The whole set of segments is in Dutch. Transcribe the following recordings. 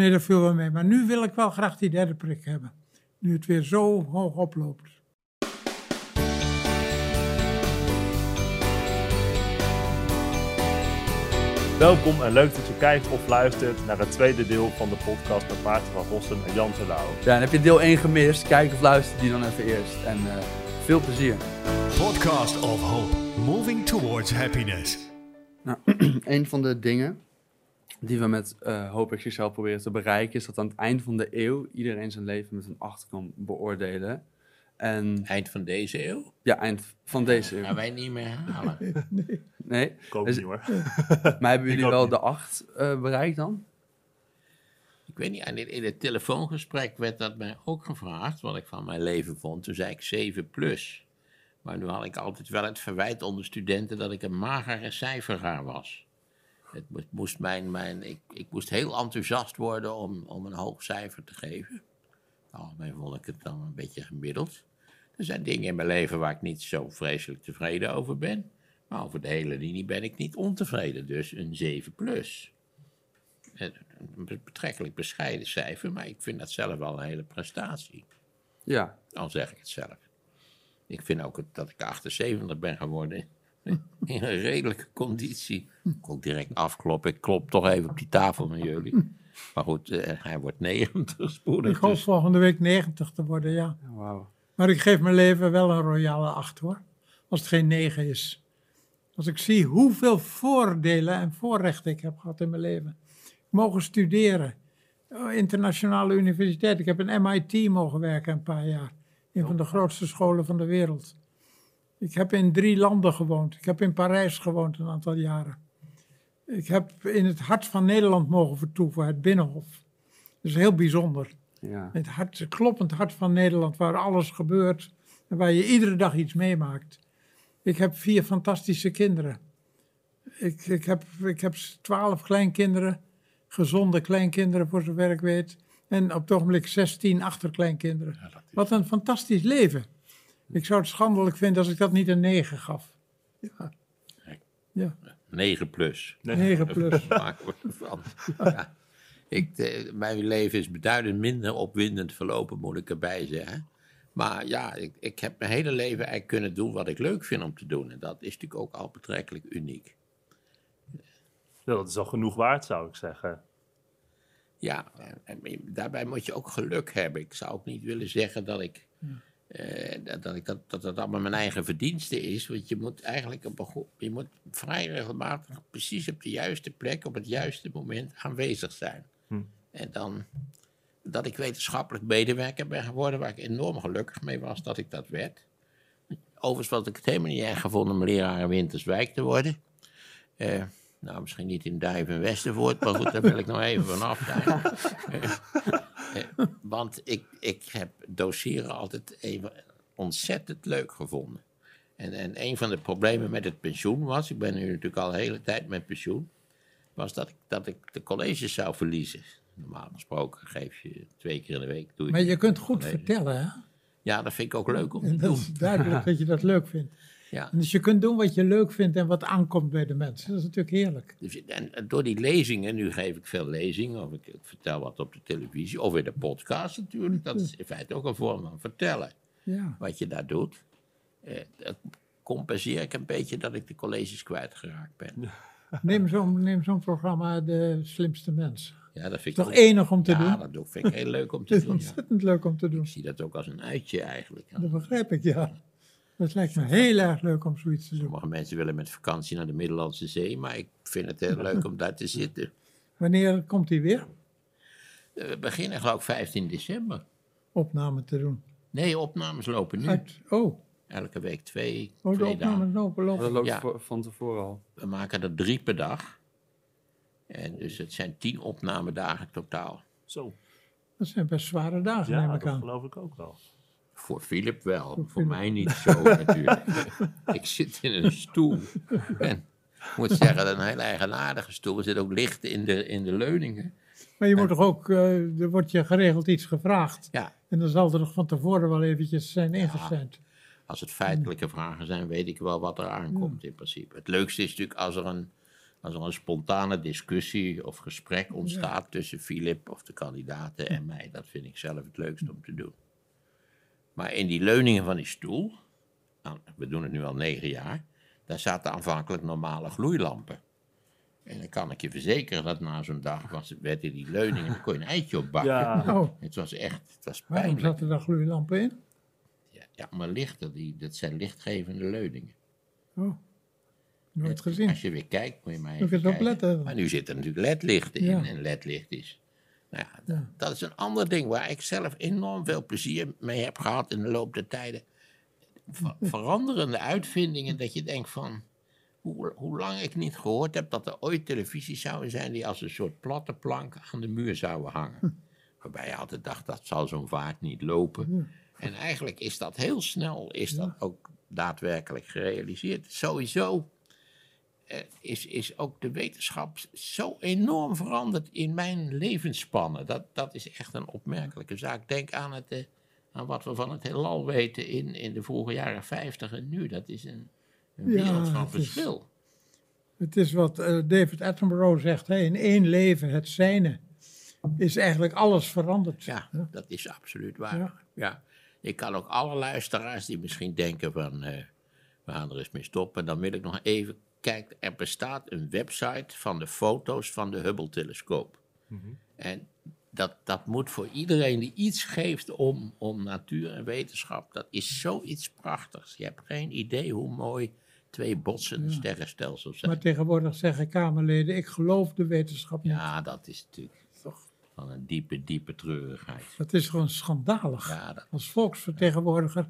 Nee, dat viel wel mee. Maar nu wil ik wel graag die derde prik hebben. Nu het weer zo hoog oploopt. Welkom en leuk dat je kijkt of luistert naar het tweede deel van de podcast met Maarten van Rossum en Jan Terlouw. Ja, en heb je deel 1 gemist, kijk of luister die dan even eerst. En eh, veel plezier. Podcast of Hope, moving towards happiness. Nou, een van de dingen die we met eh Hoop ik zichzelf proberen te bereiken, is dat aan het eind van de eeuw iedereen zijn leven met een 8 kan beoordelen. En Eind van deze eeuw? ja, eind van deze eeuw. Gaan wij niet meer halen. Nee, Ik hoop Is- niet hoor. maar hebben jullie wel niet. de 8 eh, bereikt dan? Ik weet niet, in het, in het telefoongesprek werd dat mij ook gevraagd, wat ik van mijn leven vond. Toen zei ik 7 plus. Maar nu had ik altijd wel het verwijt onder studenten dat ik een magere cijferaar was. Het mo- moest mijn, mijn, ik, ik moest heel enthousiast worden om, om een hoog cijfer te geven. Algemeen vond ik het dan een beetje gemiddeld. Er zijn dingen in mijn leven waar ik niet zo vreselijk tevreden over ben. Maar over de hele linie ben ik niet ontevreden. Dus een 7 plus. Een betrekkelijk bescheiden cijfer, maar ik vind dat zelf wel een hele prestatie. Ja, Al zeg ik het zelf. Ik vind ook dat ik 78 ben geworden. In een redelijke conditie. Ik kon direct afkloppen. Ik klop toch even op die tafel met jullie. Maar goed, eh, hij wordt 90 spoedig. Ik hoop dus- volgende week 90 te worden, ja. wauw. Maar ik geef mijn leven wel een royale 8 hoor. Als het geen 9 is. Als ik zie hoeveel voordelen en voorrechten ik heb gehad in mijn leven. Mogen studeren. Oh, Internationale universiteit. Ik heb in MIT mogen werken een paar jaar. Een van de grootste scholen van de wereld. Ik heb in drie landen gewoond. Ik heb in Parijs gewoond een aantal jaren. Ik heb in het hart van Nederland mogen vertoeven, het Binnenhof. Dat is heel bijzonder. Ja. Het, hart, het kloppend hart van Nederland, waar alles gebeurt en waar je iedere dag iets meemaakt. Ik heb vier fantastische kinderen. Ik, ik, heb, ik heb twaalf kleinkinderen, gezonde kleinkinderen voor zover ik weet. En op het ogenblik 16 achterkleinkinderen. Wat een fantastisch leven. Ik zou het schandelijk vinden als ik dat niet een 9 gaf. Ja, ja 9 plus. 9 plus. Maken we ervan. Ja. Ik, eh, mijn leven is beduidend minder opwindend verlopen, moet ik erbij zeggen. Maar ja, ik, ik heb mijn hele leven eigenlijk kunnen doen wat ik leuk vind om te doen. En dat is natuurlijk ook al betrekkelijk uniek. Ja, dat is al genoeg waard zou ik zeggen. Ja, en- en daarbij moet je ook geluk hebben. Ik zou ook niet willen zeggen dat ik, eh, dat, dat, ik dat, dat dat allemaal mijn eigen verdienste is. Want je moet eigenlijk op een je moet vrij regelmatig precies op de juiste plek, op het juiste moment aanwezig zijn. Hm. En dan dat ik wetenschappelijk medewerker ben geworden, waar ik enorm gelukkig mee was dat ik dat werd. Overigens was ik het helemaal niet erg gevonden om leraar in Winterswijk te worden. Eh, nou, misschien niet in Duif en Westervoort, maar goed, daar wil ik nog even vanaf zijn. Eh, want ik, ik heb doseren altijd even ontzettend leuk gevonden. En, en een van de problemen met het pensioen was, ik ben nu natuurlijk al de hele tijd met pensioen, was dat ik, dat ik de colleges zou verliezen. Normaal gesproken geef je twee keer in de week. Doe Maar je kunt goed college. vertellen, hè? Ja, dat vind ik ook leuk om te dat doen. is duidelijk dat je dat leuk vindt. Ja. En dus je kunt doen wat je leuk vindt en wat aankomt bij de mensen. Dat is natuurlijk heerlijk. Dus, en en door die lezingen, nu geef ik veel lezingen, of ik, ik vertel wat op de televisie, of in de podcast natuurlijk. Dat is in feite ook een vorm van vertellen Ja. wat je daar doet. Eh, dat compenseer ik een beetje dat ik de colleges kwijtgeraakt ben. Neem zo'n neem zo'n programma De Slimste Mens. Ja, dat vind ik Toch ook- enig om te ja, doen? dat doe- vind ik heel leuk om Het te is doen. Ja. ontzettend leuk om te doen. Ik zie dat ook als een uitje eigenlijk. Dat begrijp ik, ja. Dat lijkt me heel erg leuk om zoiets te doen. Sommige mensen willen met vakantie naar de Middellandse Zee, maar ik vind het heel leuk om daar te zitten. Wanneer komt hij weer? Eh, We beginnen geloof ik 15 december. Opname te doen. Nee, opnames lopen nu. Uit, oh, Elke week twee, oh de twee opname dagen. lopen, Dat lopen. loopt Ja. voor- van tevoren al. We maken er drie per dag. En dus het zijn tien opnamedagen totaal. Zo. Dat zijn best zware dagen, Ja, neem ik dat aan. geloof ik ook wel. Voor Philip wel, voor, mij niet zo natuurlijk. ik zit in een stoel. En ik moet zeggen, dat een heel eigenaardige stoel. Er zit ook licht in de, in de leuningen. Maar je moet toch ook, eh, er wordt je geregeld iets gevraagd. Ja, En dan zal er nog van tevoren wel eventjes zijn ingesend. als het feitelijke vragen zijn, weet ik wel wat er aankomt in principe. Het leukste is natuurlijk als er een, als er een spontane discussie of gesprek ontstaat tussen Filip of de kandidaten en mij, dat vind ik zelf het leukst om te doen. Maar in die leuningen van die stoel, nou, we doen het nu al negen jaar, daar zaten aanvankelijk normale gloeilampen. En dan kan ik je verzekeren dat na zo'n dag was, werd in die leuningen, dan kon je een eitje op bakken. Ja, Oh, Het was echt, het was waarom pijnlijk. zaten daar gloeilampen in? Ja, ja, maar lichten, die, dat zijn lichtgevende leuningen. Oh, nooit gezien. Als je weer kijkt, moet je maar Moet. Maar nu zitten er natuurlijk ledlichten Ja. in. En ledlicht is... Nou ja, dat, Ja. dat is een ander ding waar ik zelf enorm veel plezier mee heb gehad in de loop der tijden. Ver- veranderende uitvindingen dat je denkt van... Hoe, hoe lang ik niet gehoord heb dat er ooit televisies zouden zijn... die als een soort platte plank aan de muur zouden hangen. Waarbij je altijd dacht, dat zal zo'n vaart niet lopen. En eigenlijk is dat heel snel, is dat ook daadwerkelijk gerealiseerd. Sowieso is, is ook de wetenschap zo enorm veranderd in mijn levensspannen. Dat, dat is echt een opmerkelijke zaak. Denk aan, het, eh, aan wat we van het heelal weten in, in de vroege jaren 50 en nu. Dat is een, een Ja, wereld van het is- verschil. Het is wat eh, David Attenborough zegt, hè, in één leven, het zijne, is eigenlijk alles veranderd. Ja, dat is absoluut waar. Ja. Ja. Ik kan ook alle luisteraars die misschien denken van, eh, we gaan er eens mee stoppen. Dan wil ik nog even kijken, er bestaat een website van de foto's van de Hubble-telescoop. En dat, dat moet voor iedereen die iets geeft om, om natuur en wetenschap, dat is zoiets prachtigs. Je hebt geen idee hoe mooi twee botsende sterrenstelsels zijn. Maar tegenwoordig zeggen Kamerleden, ik geloof de wetenschap niet. Ja, dat is natuurlijk van een diepe, diepe treurigheid. Dat is gewoon schandalig. Ja, dat, Als volksvertegenwoordiger,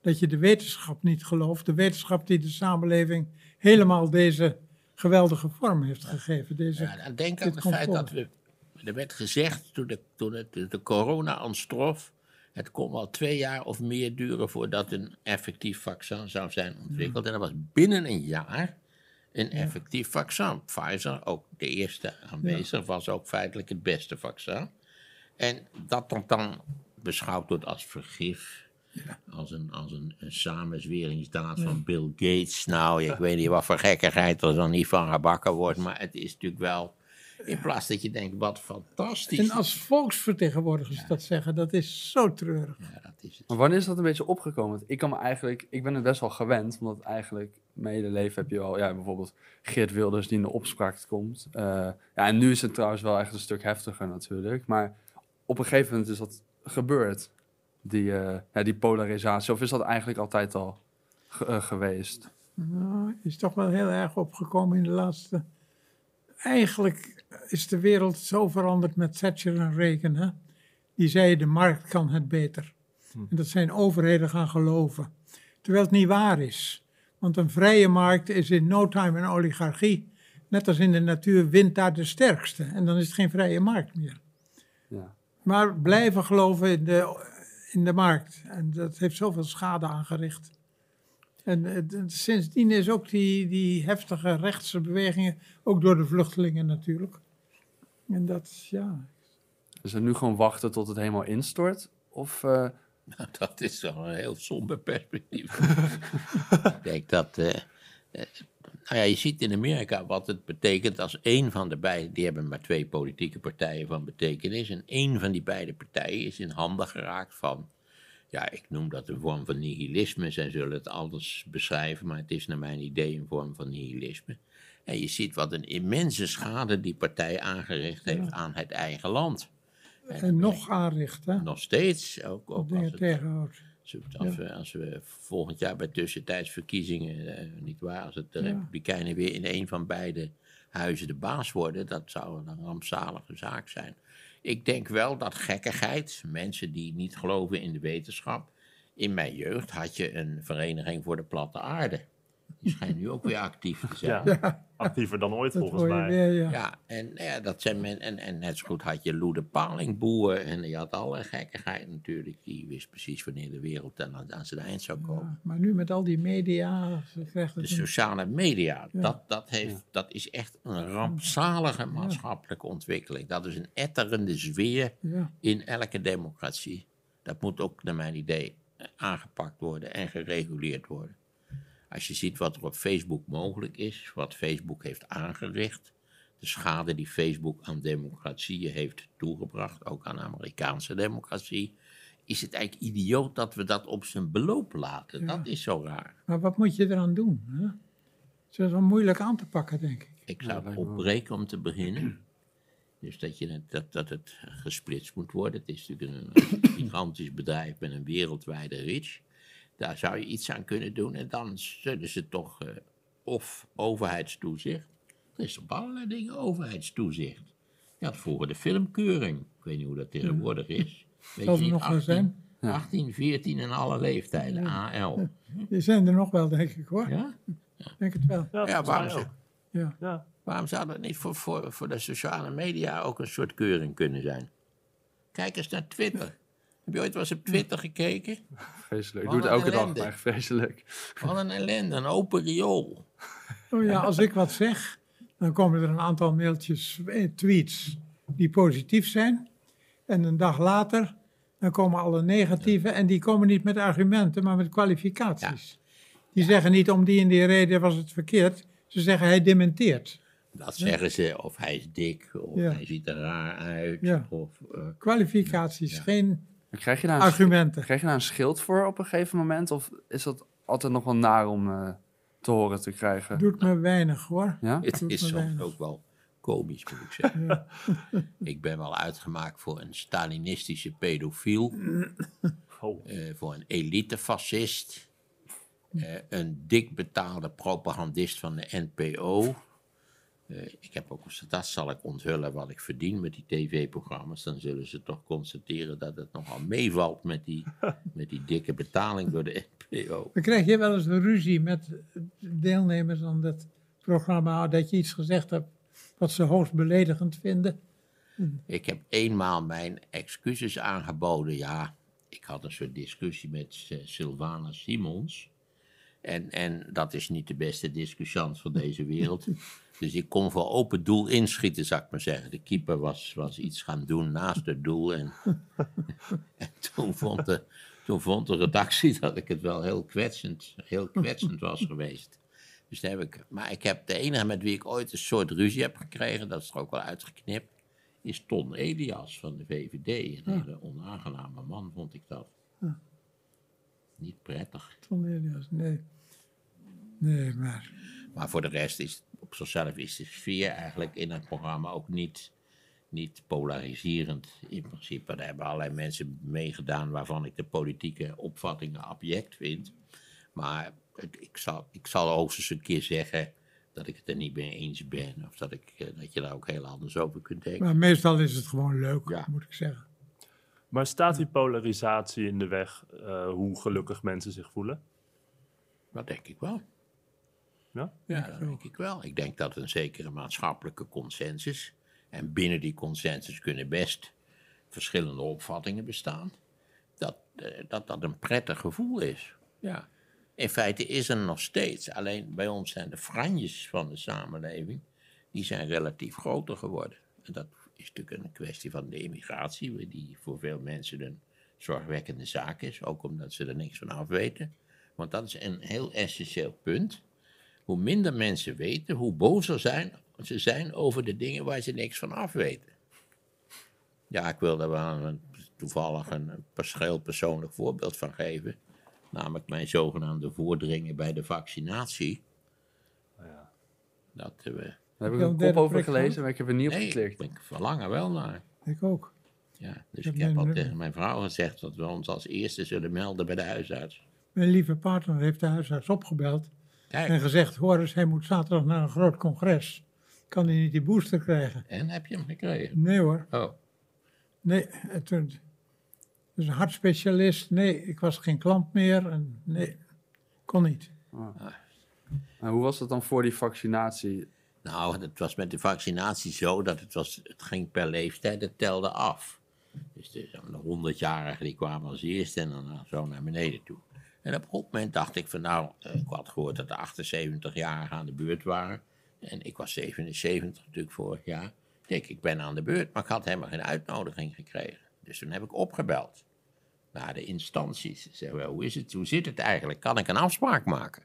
dat je de wetenschap niet gelooft. De wetenschap die de samenleving helemaal deze geweldige vorm heeft gegeven. Deze, Ja, dan denk aan het feit dat we. Er werd gezegd toen de, toen het, de, corona ontstrof. Het kon wel twee jaar of meer duren voordat een effectief vaccin zou zijn ontwikkeld. En dat was binnen een jaar een effectief vaccin. Pfizer, ook de eerste aanwezig, was ook feitelijk het beste vaccin. En dat dan, dan beschouwd wordt als vergif. Als, een, als een, een samenzweringsdaad van Bill Gates. Nou, ik weet niet wat voor gekkigheid er dan niet van gebakken wordt. Maar het is natuurlijk wel. In plaats dat je denkt, wat fantastisch. En als volksvertegenwoordigers dat zeggen, dat is zo treurig. Ja, dat is het. Maar wanneer is dat een beetje opgekomen? Ik kan me eigenlijk, ik ben het best wel gewend, omdat eigenlijk mijn hele leven heb je wel, ja, bijvoorbeeld Geert Wilders die in de opspraak komt. Eh, ja, en nu is het trouwens wel echt een stuk heftiger natuurlijk. Maar op een gegeven moment is dat gebeurd, die, eh, ja, die polarisatie. Of is dat eigenlijk altijd al ge- eh, geweest? Nou, is toch wel heel erg opgekomen in de laatste. Eigenlijk is de wereld zo veranderd met Thatcher en Reagan. Hè? Die zeiden de markt kan het beter. En dat zijn overheden gaan geloven. Terwijl het niet waar is. Want een vrije markt is in no time een oligarchie. Net als in de natuur wint daar de sterkste. En dan is het geen vrije markt meer. Ja. Maar blijven geloven in de, in de markt. En dat heeft zoveel schade aangericht. En sindsdien is ook die, die heftige rechtse bewegingen, ook door de vluchtelingen natuurlijk. En dat, ja, Is het nu gewoon wachten tot het helemaal instort? Of, eh, Nou, dat is toch een heel somber perspectief. ik denk dat. eh, nou ja, je ziet in Amerika wat het betekent als één van de beide. Die hebben maar twee politieke partijen van betekenis. En één van die beide partijen is in handen geraakt van. Ja, ik noem dat een vorm van nihilisme. Zij zullen het anders beschrijven, maar het is naar mijn idee een vorm van nihilisme. En je ziet wat een immense schade die partij aangericht heeft aan het eigen land. en nog aanricht, hè. Nog steeds, ook, ook als het, tegenhoudt. Als we, als, we, als we volgend jaar bij tussentijdsverkiezingen, eh, niet waar, als het de. Republikeinen weer in een van beide huizen de baas worden, dat zou een rampzalige zaak zijn. Ik denk wel dat gekkigheid, mensen die niet geloven in de wetenschap, in mijn jeugd had je een vereniging voor de platte aarde. Die schijnt nu ook weer actief te zijn. Ja, actiever dan ooit Dat volgens mij. weer, ja. Ja, en, nou ja, dat zijn men, en, en net zo goed had je Lou de Palingboer en je had alle gekkigheid natuurlijk. Die wist precies wanneer de wereld aan, aan zijn eind zou komen. Ja, Maar nu met al die media, krijgt De het een- sociale media, Ja. dat, dat, heeft, dat is echt een rampzalige maatschappelijke ontwikkeling. Dat is een etterende zweer ja. in elke democratie. Dat moet ook naar mijn idee aangepakt worden en gereguleerd worden. Als je ziet wat er op Facebook mogelijk is, wat Facebook heeft aangericht, de schade die Facebook aan democratieën heeft toegebracht, ook aan Amerikaanse democratie, is het eigenlijk idioot dat we dat op zijn beloop laten. Dat is zo raar. Maar wat moet je eraan doen? Hè? Het is wel moeilijk aan te pakken, denk ik. Ik zou het opbreken om te beginnen. Dus dat, je, het- dat, dat het gesplitst moet worden. Het is natuurlijk een gigantisch bedrijf met een wereldwijde reach. Daar zou je iets aan kunnen doen. En dan zullen ze toch, eh, of overheidstoezicht. Er is op allerlei dingen overheidstoezicht. Je had vroeger de filmkeuring. Ik weet niet hoe dat tegenwoordig is. Weet Zal je er nog wel zijn? 18, 14 en alle leeftijden, AL. Die zijn er nog wel, denk ik hoor. Ja? Denk het wel. Ja, Ja, waarom mij zo? ook. Ja. Ja. Waarom zou dat niet voor, voor, voor de sociale media ook een soort keuring kunnen zijn? Kijk eens naar Twitter. Heb je ooit wel eens op Twitter gekeken? Vreselijk. Ik doe het een elke dag, maar vreselijk. Wat een ellende, een open riool. Oh ja, als ik wat zeg, dan komen er een aantal mailtjes, eh, tweets die positief zijn. En een dag later, dan komen alle negatieve en die komen niet met argumenten, maar met kwalificaties. Die zeggen niet om die en die reden was het verkeerd. Ze zeggen hij dementeert. Dat zeggen ze, of hij is dik, of Ja. hij ziet er raar uit. Ja. Of, eh, Kwalificaties, geen Maar Krijg je, daar een, argumenten. krijg je daar een schild voor op een gegeven moment? Of is dat altijd nog wel naar om eh, te horen te krijgen? Doet me weinig hoor. Ja? het doet is soms ook wel komisch, moet ik zeggen. ik ben wel uitgemaakt voor een Stalinistische pedofiel. Oh. eh, voor een elitefascist, eh, een dik betaalde propagandist van de NPO. Eh, ik heb ook gezegd, dat zal ik onthullen wat ik verdien met die tv-programma's. Dan zullen ze toch constateren dat het nogal meevalt met die, met die dikke betaling door de NPO. Dan krijg je wel eens een ruzie met deelnemers aan dat programma, dat je iets gezegd hebt wat ze hoogst beledigend vinden. Ik heb eenmaal mijn excuses aangeboden. Ja, ik had een soort discussie met eh, Sylvana Simons. En, en dat is niet de beste discussiant van deze wereld. Dus ik kon voor open doel inschieten, zou ik maar zeggen. De keeper was, was iets gaan doen naast het doel. En, en toen, vond de, toen vond de redactie dat ik het wel heel kwetsend, heel kwetsend was geweest. Dus heb ik, maar ik heb de enige met wie ik ooit een soort ruzie heb gekregen, dat is er ook wel uitgeknipt, is Ton Elias van de VVD. Een hele onaangename man vond ik dat. Niet prettig. Ton Elias, nee. Nee, maar Maar voor de rest is op zichzelf is de sfeer eigenlijk in het programma ook niet, niet polariserend. In principe, daar hebben allerlei mensen meegedaan waarvan ik de politieke opvattingen abject vind. Maar het- ik, zal, ik zal hoogstens een keer zeggen dat ik het er niet mee eens ben. Of dat, ik, eh, dat je daar ook heel anders over kunt denken. Maar meestal is het gewoon leuk, Ja. moet ik zeggen. Maar staat die polarisatie in de weg eh, hoe gelukkig mensen zich voelen? Dat denk ik wel. Ja? Ja, dat denk ik wel. Ik denk dat een zekere maatschappelijke consensus. En binnen die consensus kunnen best verschillende opvattingen bestaan. Dat eh, dat, dat een prettig gevoel is. Ja. In feite is er nog steeds. Alleen bij ons zijn de franjes van de samenleving. die zijn relatief groter geworden. En dat is natuurlijk een kwestie van de immigratie. die voor veel mensen een zorgwekkende zaak is. Ook omdat ze er niks van af weten. Want dat is een heel essentieel punt hoe minder mensen weten, hoe bozer zijn, ze zijn over de dingen waar ze niks van af weten. Ja, ik wil daar wel een, toevallig een, een heel persoonlijk voorbeeld van geven. Namelijk mijn zogenaamde voordringen bij de vaccinatie. Dat eh, we. Daar heb ik een kop over gelezen, gehad? maar ik heb er niet op Nee, geklikt. ik verlang er wel naar. Ik ook. Ja, dus heb ik heb al tegen mijn vrouw gezegd dat we ons als eerste zullen melden bij de huisarts. Mijn lieve partner heeft de huisarts opgebeld en gezegd, hoor eens, hij moet zaterdag naar een groot congres. Kan hij niet die booster krijgen? en heb je hem gekregen? Nee hoor, Oh, nee. Het, het- dus een hartspecialist, nee, ik was geen klant meer. En nee, kon niet. En hoe was het dan voor die vaccinatie? Nou, het was met de vaccinatie zo dat het, was, het ging per leeftijd, het telde af. Dus de, de 100-jarigen die kwamen als eerste en dan zo naar beneden toe. En op een moment dacht ik van nou, eh, ik had gehoord dat de 78-jarigen aan de beurt waren. En ik was 77 natuurlijk vorig jaar. Ik denk, ik ben aan de beurt, maar ik had helemaal geen uitnodiging gekregen. Dus toen heb ik opgebeld naar de instanties. Zeg, wel, hoe is het, hoe zit het eigenlijk? Kan ik een afspraak maken?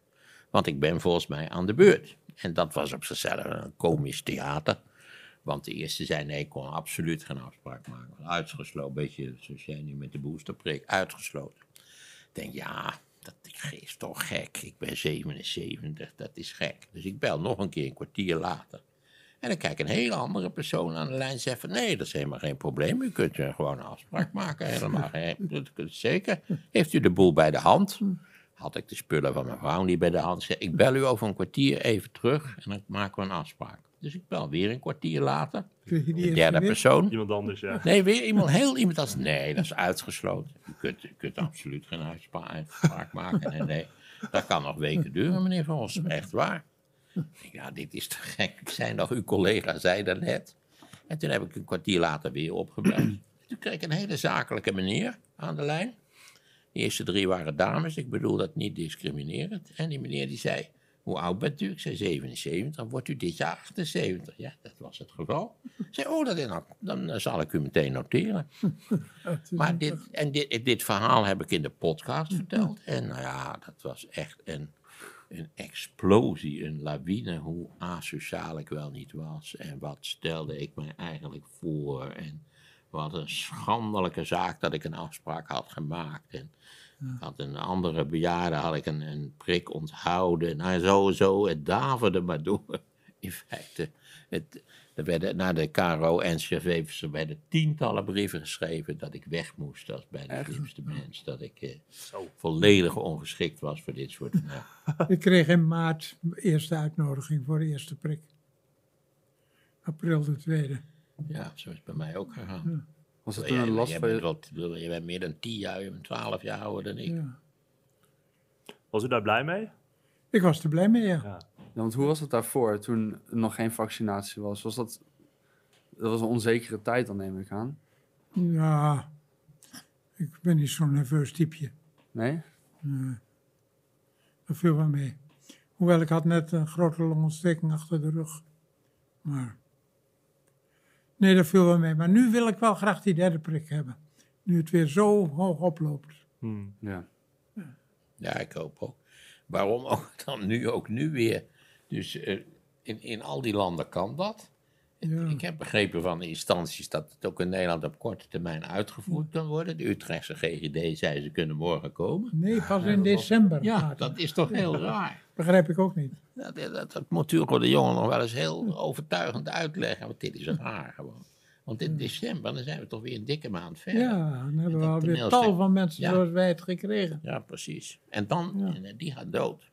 Want ik ben volgens mij aan de beurt. En dat was op zichzelf een komisch theater. Want de eerste zei nee, ik kon absoluut geen afspraak maken. Uitgesloten, beetje zoals jij nu met de boosterprik, uitgesloten. Ik denk, ja, dat is toch gek. Ik ben 77, dat is gek. Dus ik bel nog een keer een kwartier later. En dan kijk ik een hele andere persoon aan de lijn en zeg van... nee, dat is helemaal geen probleem. U kunt gewoon een afspraak maken. Helemaal geen, dat kunt zeker. Heeft u de boel bij de hand? Had ik de spullen van mijn vrouw niet bij de hand. Zeg, ik bel u over een kwartier even terug en dan maken we een afspraak. Dus ik bel weer een kwartier later. Je De derde persoon. Iemand anders, ja. Nee, weer iemand, heel iemand als... Nee, dat is uitgesloten. U kunt, u kunt absoluut geen uitspraak maken. Nee, nee, dat kan nog weken duren, meneer Van Os. Echt waar. Ja, dit is te gek. Ik zei nog, uw collega zei dat net. En toen heb ik een kwartier later weer opgebeld. Toen kreeg ik een hele zakelijke meneer aan de lijn. De eerste drie waren dames, ik bedoel dat niet discriminerend. En die meneer die zei, hoe oud bent u? Ik zei 77, dan wordt u dit jaar 78. Ja, dat was het geval. Ik zei, oh, dat nou, dan eh, zal ik u meteen noteren. Maar dit, en dit, dit verhaal heb ik in de podcast verteld. En nou ja, dat was echt een, een explosie, een lawine, hoe asociaal ik wel niet was. En wat stelde ik mij eigenlijk voor. En wat een schandelijke zaak dat ik een afspraak had gemaakt. En had een andere bejaarde, had ik een, een prik onthouden. Nou, zo, zo, het daverde maar door. In feite, het, er werden naar de KRO-NCRV er werden tientallen brieven geschreven dat ik weg moest als bij de slimste mens. Dat ik eh, volledig ongeschikt was voor dit soort... Nou, Ik kreeg in maart de eerste uitnodiging voor de eerste prik. April de tweede. ja, zo is het bij mij ook gegaan. Was het toen een last jij van bent je... wel- je bent meer dan tien jaar, je bent twaalf jaar ouder dan ik. Ja. Was u daar blij mee? Ik was er blij mee, ja. Ja. Want hoe was het daarvoor, toen er nog geen vaccinatie was? was dat, dat was een onzekere tijd, dan neem ik aan. Ja, ik ben niet zo'n nerveus typeje. Nee? Dat viel wel mee. Hoewel ik had net een grote longontsteking achter de rug. Maar. Nee, dat viel wel mee. Maar nu wil ik wel graag die derde prik hebben. Nu het weer zo hoog oploopt. Hmm. Ja. Ja, ik hoop ook. Waarom ook dan nu ook nu weer? Dus eh, in, in al die landen kan dat. Ja. Ik heb begrepen van de instanties dat het ook in Nederland op korte termijn uitgevoerd kan worden. De Utrechtse GGD zei ze kunnen morgen komen. Nee, pas in december. Ja, dat is toch heel raar. Begrijp ik ook niet. Dat, dat, dat moet natuurlijk de jongen nog wel eens heel overtuigend uitleggen. Want dit is raar gewoon. Want in december, dan zijn we toch weer een dikke maand verder. Ja, dan hebben we alweer toneelstuk. tal van mensen Ja. zoals wij het gekregen. Ja, precies. En dan, en die gaat dood.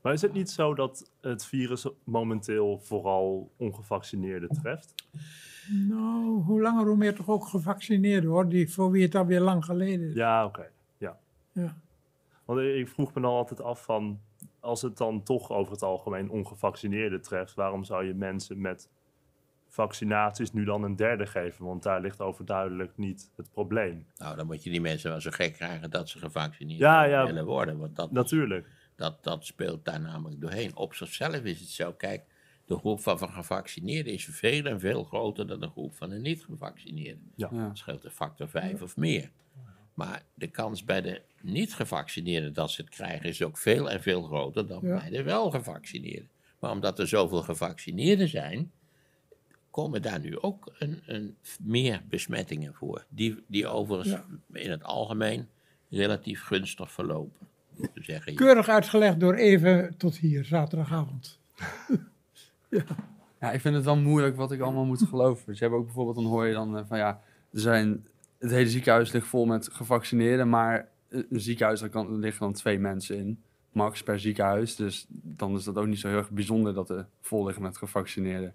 Maar is het niet zo dat het virus momenteel vooral ongevaccineerden treft? Nou, hoe langer hoe meer toch ook gevaccineerden hoor. Die, voor wie het alweer lang geleden is. Ja, oké. Ja. Ja. Want ik vroeg me dan altijd af van, als het dan toch over het algemeen ongevaccineerden treft, waarom zou je mensen met vaccinaties nu dan een derde geven? Want daar ligt overduidelijk niet het probleem. Nou, dan moet je die mensen wel zo gek krijgen dat ze gevaccineerd Ja, ja. willen worden. Want dat, Natuurlijk. dat, dat speelt daar namelijk doorheen. Op zichzelf is het zo, kijk, de groep van van gevaccineerden is veel en veel groter dan de groep van de niet-gevaccineerden. Ja. Ja. Dat scheelt een factor 5 of meer. Maar de kans bij de niet-gevaccineerden dat ze het krijgen is ook veel en veel groter dan Ja. bij de wel-gevaccineerden. Maar omdat er zoveel gevaccineerden zijn, komen daar nu ook een, een, meer besmettingen voor. Die, die overigens Ja. in het algemeen relatief gunstig verlopen. Te zeggen, Keurig uitgelegd door even tot hier, zaterdagavond. Ja, ik vind het wel moeilijk wat ik allemaal moet geloven. Dus je hebt ook bijvoorbeeld, dan hoor je dan eh, van ja, er zijn, het hele ziekenhuis ligt vol met gevaccineerden, maar een ziekenhuis, daar kan, liggen dan twee mensen in, max per ziekenhuis. Dus dan is dat ook niet zo heel erg bijzonder dat er vol liggen met gevaccineerden.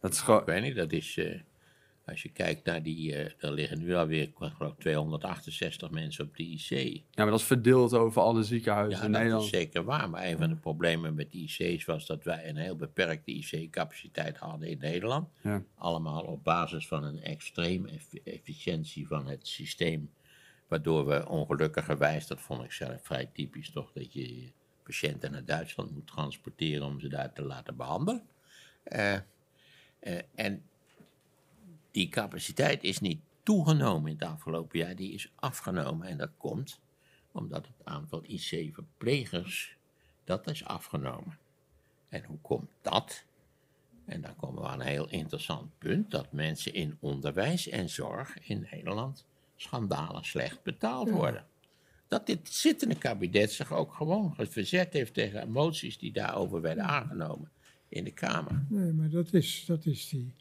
Dat is gewoon, Ik weet niet, dat is. eh, als je kijkt naar die. eh er liggen nu alweer, ik geloof, 268 mensen op de IC. ja, maar dat is verdeeld over alle ziekenhuizen Ja, in dat Nederland. is zeker waar. Maar een van de problemen met de IC's was dat wij een heel beperkte IC-capaciteit hadden in Nederland. Ja. Allemaal op basis van een extreem eff- efficiëntie van het systeem. Waardoor we ongelukkigerwijs, dat vond ik zelf vrij typisch toch, dat je patiënten naar Duitsland moet transporteren om ze daar te laten behandelen. Eh, eh, en die capaciteit is niet toegenomen in het afgelopen jaar, die is afgenomen. En dat komt omdat het aantal IC-verplegers Dat is afgenomen. En hoe komt dat? En dan komen we aan een heel interessant punt: dat mensen in onderwijs en zorg in Nederland schandalig slecht betaald worden. Dat dit zittende kabinet zich ook gewoon verzet heeft tegen moties die daarover werden aangenomen in de Kamer. Nee, maar dat is, dat is die,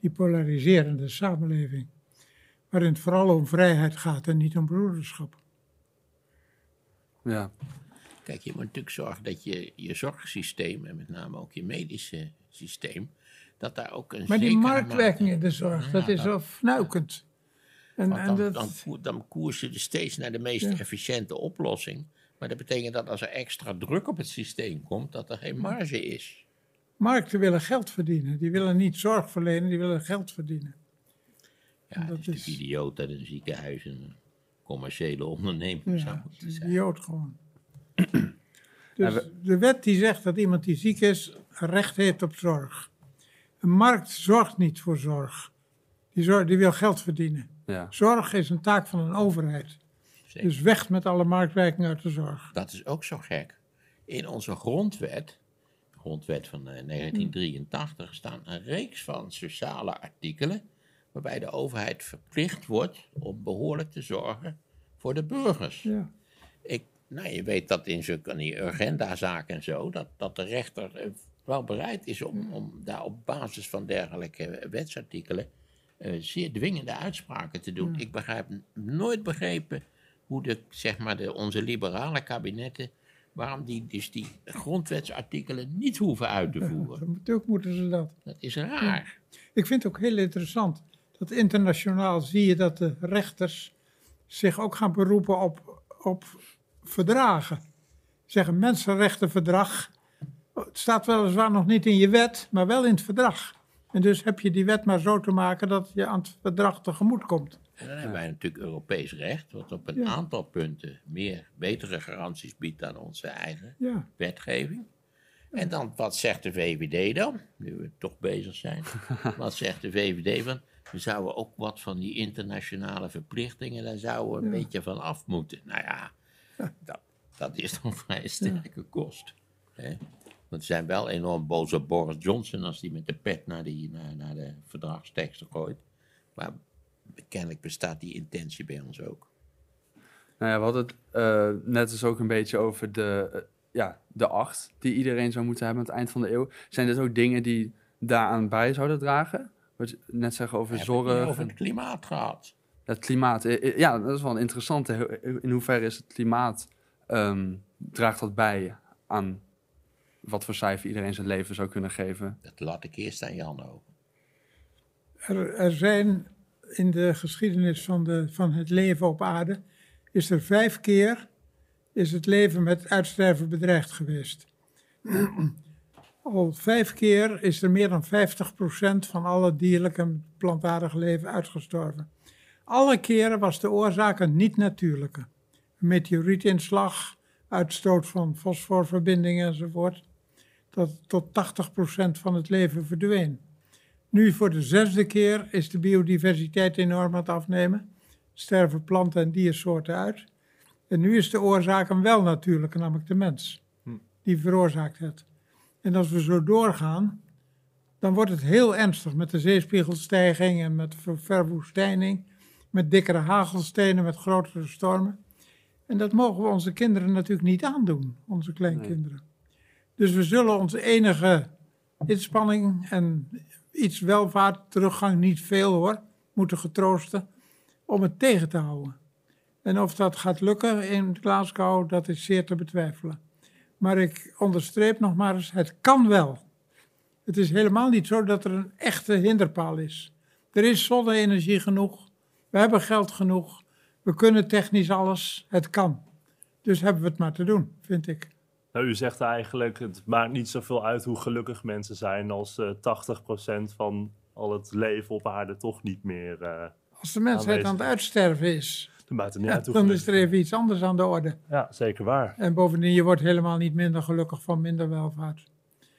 die polariserende samenleving. Waarin het vooral om vrijheid gaat en niet om broederschap. Ja, Kijk, je moet natuurlijk zorgen dat je je zorgsysteem, en met name ook je medische systeem, dat daar ook een Maar die marktwerking in de zorg, Ja, dat is wel fnuikend. En, Want en dan, dat, dan, koer- dan koers je dus steeds naar de meest Ja. efficiënte oplossing. Maar dat betekent dat als er extra druk op het systeem komt, dat er geen marge is. Markten willen geld verdienen. Die willen niet zorg verlenen, die willen geld verdienen. Ja, Dat dat is is- de idioot dat een ziekenhuis een commerciële onderneming zou moeten zijn. idioot gewoon. Dus we- de wet die zegt dat iemand die ziek is, recht heeft op zorg. Een markt zorgt niet voor zorg. Die, zorg, die wil geld verdienen. ja. Zorg is een taak van een overheid. Zeker. Dus weg met alle marktwerking uit de zorg. Dat is ook zo gek. In onze grondwet, grondwet van eh, 1983, staan een reeks van sociale artikelen. waarbij de overheid verplicht wordt om behoorlijk te zorgen voor de burgers. Ja. Ik, nou, je weet dat in zo'n die agendazaken en zo, dat, dat de rechter eh, wel bereid is om, om daar op basis van dergelijke eh, wetsartikelen zeer dwingende uitspraken te doen. Ik begrijp nooit begrepen hoe de, zeg maar, de, onze liberale kabinetten, waarom die dus die grondwetsartikelen niet hoeven uit te voeren. Natuurlijk moeten ze dat. Dat is raar. Ik vind het ook heel interessant dat internationaal zie je dat de rechters zich ook gaan beroepen op, op verdragen. Zeggen mensenrechtenverdrag. Het staat weliswaar nog niet in je wet, maar wel in het verdrag. En dus heb je die wet maar zo te maken dat je aan het verdrag tegemoet komt. En dan hebben wij natuurlijk Europees recht, wat op een aantal punten meer, betere garanties biedt dan onze eigen wetgeving. En dan, wat zegt de VVD dan? Nu we toch bezig zijn. wat zegt de VVD van? We zouden ook wat van die internationale verplichtingen, daar zouden we een Ja. beetje van af moeten. Nou ja, dat, dat is dan vrij sterke kost. Hè? Want ze zijn wel enorm boos op Boris Johnson als die met de pet naar, die, naar, naar de verdragsteksten gooit. Maar kennelijk bestaat die intentie bij ons ook. Nou ja, we hadden het eh, net dus ook een beetje over de, eh, ja, de acht die iedereen zou moeten hebben aan het eind van de eeuw. Zijn dit ook dingen die daaraan bij zouden dragen? Wat je net zeggen over We hebben het zorg, over het klimaat gehad. het klimaat. Eh, Ja, dat is wel een interessante. In hoeverre is het klimaat, ehm, draagt dat bij aan wat voor cijfer iedereen zijn leven zou kunnen geven? Dat laat ik eerst aan Jan over. er, er zijn in de geschiedenis van, de, van het leven op aarde, is er vijf keer is het leven met uitsterven bedreigd geweest. Al vijf keer is er meer dan 50% van alle dierlijke en plantaardige leven uitgestorven. Alle keren was de oorzaak een niet-natuurlijke. Meteorietinslag, uitstoot van fosforverbindingen enzovoort. Dat tot 80% van het leven verdween. Nu voor de zesde keer is de biodiversiteit enorm aan het afnemen. Sterven planten en diersoorten uit. En nu is de oorzaak een wel natuurlijke, namelijk de mens. Die veroorzaakt het. En als we zo doorgaan, dan wordt het heel ernstig met de zeespiegelstijging en met ver- verwoestijning, met dikkere hagelstenen, met grotere stormen. En dat mogen we onze kinderen natuurlijk niet aandoen, onze kleinkinderen. Dus we zullen onze enige inspanning en iets welvaart, teruggang, niet veel hoor, moeten getroosten om het tegen te houden. En of dat gaat lukken in Glasgow, dat is zeer te betwijfelen. Maar ik onderstreep nog maar eens, het kan wel. Het is helemaal niet zo dat er een echte hinderpaal is. Er is zonne-energie genoeg, we hebben geld genoeg, we kunnen technisch alles, het kan. Dus hebben we het maar te doen, vind ik. Nou, u zegt eigenlijk, het maakt niet zoveel uit hoe gelukkig mensen zijn als eh 80% van al het leven op aarde toch niet meer... eh Als de mensheid aan het uitsterven is, dan maakt het niet ja, uit dan is er even iets anders aan de orde. Ja, zeker waar. En bovendien, je wordt helemaal niet minder gelukkig van minder welvaart.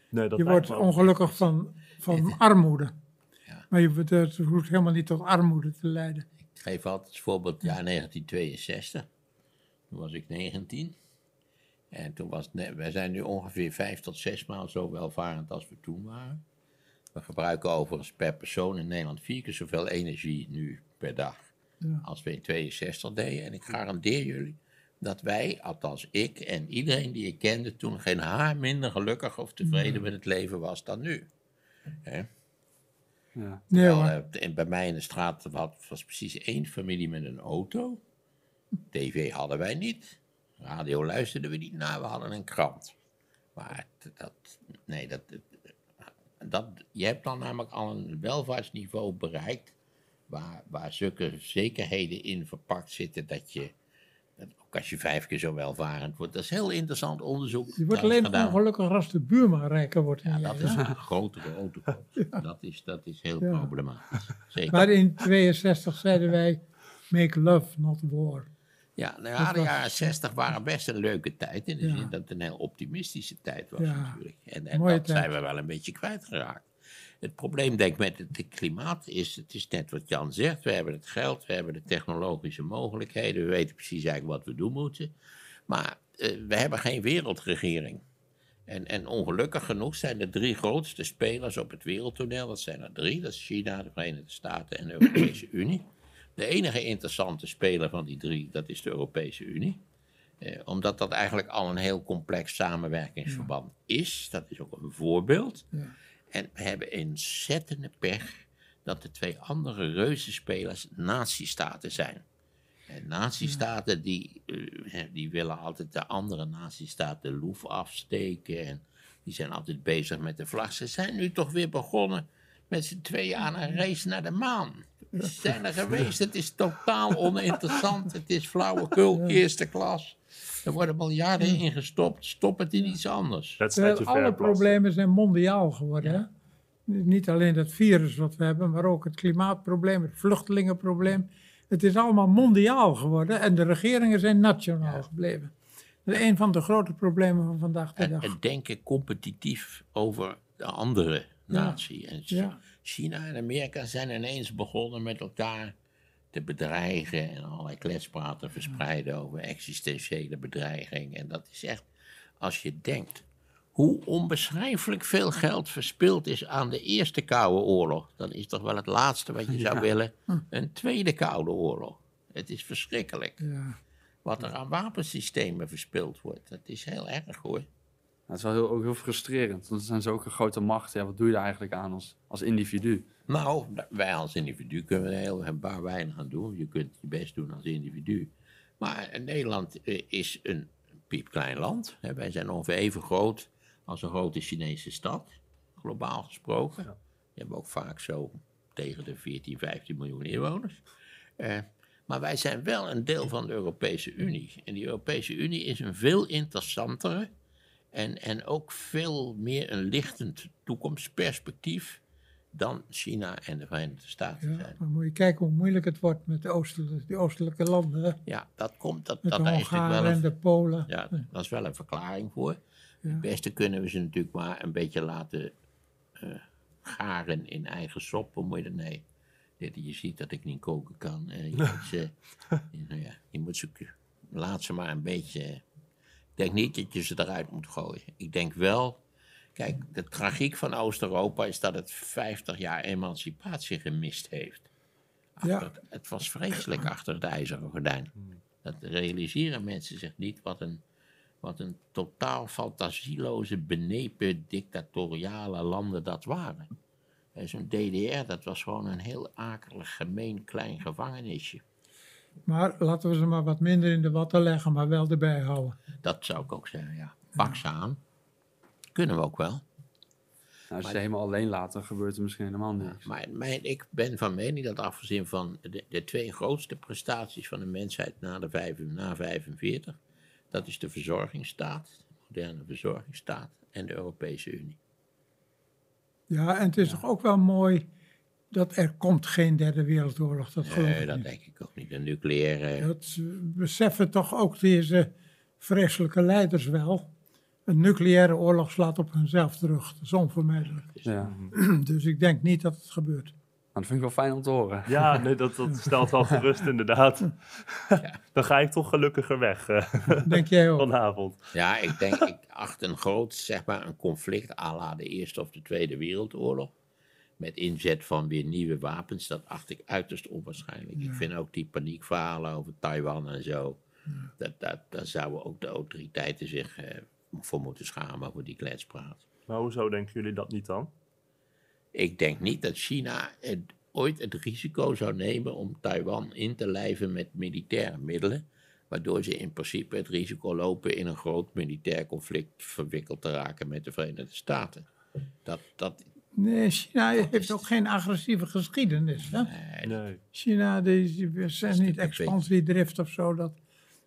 Nee, dat Je wordt ongelukkig van, van armoede. Ja. Maar je, wordt- het hoeft helemaal niet tot armoede te leiden. Ik geef altijd het voorbeeld jaar 1962. Toen was ik 19. En toen was wij zijn nu ongeveer vijf tot zes maal zo welvarend als we toen waren. We gebruiken overigens per persoon in Nederland vier keer zoveel energie nu per dag Ja. als we in 62 deden. En ik garandeer jullie dat wij, althans ik en iedereen die ik kende, toen geen haar minder gelukkig of tevreden met het leven was dan nu. Hè? Ja. Terwijl, hoor. eh, en bij mij in de straat was, was precies één familie met een auto. TV hadden wij niet. Radio luisterden we niet naar, we hadden een krant. Maar dat, nee, dat, dat, je hebt dan namelijk al een welvaartsniveau bereikt. Waar, waar zulke zekerheden in verpakt zitten dat je, ook als je vijf keer zo welvarend wordt. Dat is heel interessant onderzoek. Je wordt alleen gedaan. ongelukkig als de buurman rijker wordt. Ja, dat is een grotere auto. Dat, is, dat is heel Ja. problematisch. Zeker. Maar in 62 zeiden wij, make love, not war. Ja, nou ja, de jaren 60 waren best een leuke tijd. In de Ja. zin dat het een heel optimistische tijd was Ja. natuurlijk. En, en dat tijd. zijn we wel een beetje kwijtgeraakt. Het probleem, denk ik, met het, het klimaat is, het is net wat Jan zegt. We hebben het geld, we hebben de technologische mogelijkheden. We weten precies eigenlijk wat we doen moeten. Maar eh, we hebben geen wereldregering. En, en ongelukkig genoeg zijn de drie grootste spelers op het wereldtoneel, dat zijn er drie, dat is China, de Verenigde Staten en de Europese Unie. De enige interessante speler van die drie, dat is de Europese Unie. Eh, omdat dat eigenlijk al een heel complex samenwerkingsverband is. Dat is ook een voorbeeld. Ja. En we hebben ontzettende pech dat de twee andere reuzenspelers nazistaten zijn. En nazistaten die, eh, die willen altijd de andere nazistaten de loef afsteken. En die zijn altijd bezig met de vlag. Ze zijn nu toch weer begonnen met z'n tweeën aan een race naar de maan. Ze zijn er geweest. Het is totaal oninteressant. Het is flauwekul, eerste klas. Er worden miljarden ingestopt. Stop het in iets anders. Terwijl alle problemen zijn mondiaal geworden. Hè? Niet alleen dat virus wat we hebben, maar ook het klimaatprobleem, het vluchtelingenprobleem. Het is allemaal mondiaal geworden en de regeringen zijn nationaal gebleven. Dat is een van de grote problemen van vandaag de En, dag. en denken competitief over de andere natie. En Ja. China en Amerika zijn ineens begonnen met elkaar te bedreigen en allerlei kletspraten verspreiden over existentiële bedreiging. En dat is echt, als je denkt hoe onbeschrijfelijk veel geld verspild is aan de Eerste Koude Oorlog, dan is toch wel het laatste wat je zou willen een Tweede Koude Oorlog. Het is verschrikkelijk Ja. wat er aan wapensystemen verspild wordt. Dat is heel erg hoor. Dat is wel heel, ook heel frustrerend. Want er zijn zulke grote machten. Ja, wat doe je er eigenlijk aan als, als individu? Nou, wij als individu kunnen er heel een paar weinig aan doen. Je kunt je best doen als individu. Maar Nederland eh, is een piepklein land. Hè. Wij zijn ongeveer even groot als een grote Chinese stad, globaal gesproken. We hebben ook vaak zo tegen de 14, 15 miljoen inwoners. Eh, maar wij zijn wel een deel van de Europese Unie. En die Europese Unie is een veel interessantere en, en ook veel meer een lichtend toekomstperspectief dan China en de Verenigde Staten Ja, zijn. maar moet je kijken hoe moeilijk het wordt met de oostelijke, die oostelijke landen. Ja, dat komt, dat, Met dat, de natuurlijk wel Hongaren en de Polen. ja, dat is wel een verklaring voor. Ja. Het beste kunnen we ze natuurlijk maar een beetje laten eh, garen in eigen sop. Hoe moet je? Nee, dit, je ziet dat ik niet koken kan. Eh, je, moet ze, nou ja, je moet ze, laat ze maar een beetje... Ik denk niet dat je ze eruit moet gooien. Ik denk wel... Kijk, de tragiek van Oost-Europa is dat het 50 jaar emancipatie gemist heeft. Ja. Het was vreselijk achter het ijzeren gordijn. Dat realiseren mensen zich niet wat een, wat een totaal fantasieloze, benepen, dictatoriale landen dat waren. En Zo'n DDR, dat was gewoon een heel akelig, gemeen, klein gevangenisje. Maar laten we ze maar wat minder in de watten leggen, maar wel erbij houden. Dat zou ik ook zeggen, ja. Pak ze aan. Kunnen we ook wel. Nou, als je ze helemaal alleen laat, dan gebeurt er misschien helemaal niks. Maar mijn, ik ben van mening dat afgezien van de, de twee grootste prestaties van de mensheid na, de vijf, na 45, dat is de verzorgingsstaat, de moderne verzorgingsstaat en de Europese Unie. Ja, en het is toch ook wel mooi dat er komt geen derde wereldoorlog. Dat geloof Nee, ik dat niet. denk ik ook niet. Een nucleaire. Dat beseffen toch ook deze vreselijke leiders wel. Een nucleaire oorlog slaat op hunzelf terug. Dat is onvermijdelijk. Ja. Dus ik denk niet dat het gebeurt. Maar dat vind ik wel fijn om te horen. Ja, nee, dat, dat stelt wel gerust inderdaad. Dan ga ik toch gelukkiger weg eh, Denk jij ook? vanavond. Ja, ik denk, ik acht een groot, zeg maar, een conflict à la de Eerste of de Tweede Wereldoorlog. Met inzet van weer nieuwe wapens, dat acht ik uiterst onwaarschijnlijk. Ik vind ook die paniekverhalen over Taiwan en zo. Dat, dat, daar zouden ook de autoriteiten zich eh, voor moeten schamen voor die kletspraat. Maar hoezo denken jullie dat niet dan? Ik denk niet dat China het, ooit het risico zou nemen om Taiwan in te lijven met militaire middelen. Waardoor ze in principe het risico lopen in een groot militair conflict verwikkeld te raken met de Verenigde Staten. Dat, dat, Nee, China heeft ook geen agressieve geschiedenis. Hè? Nee. China die, die zijn niet expansiedrift of zo. Dat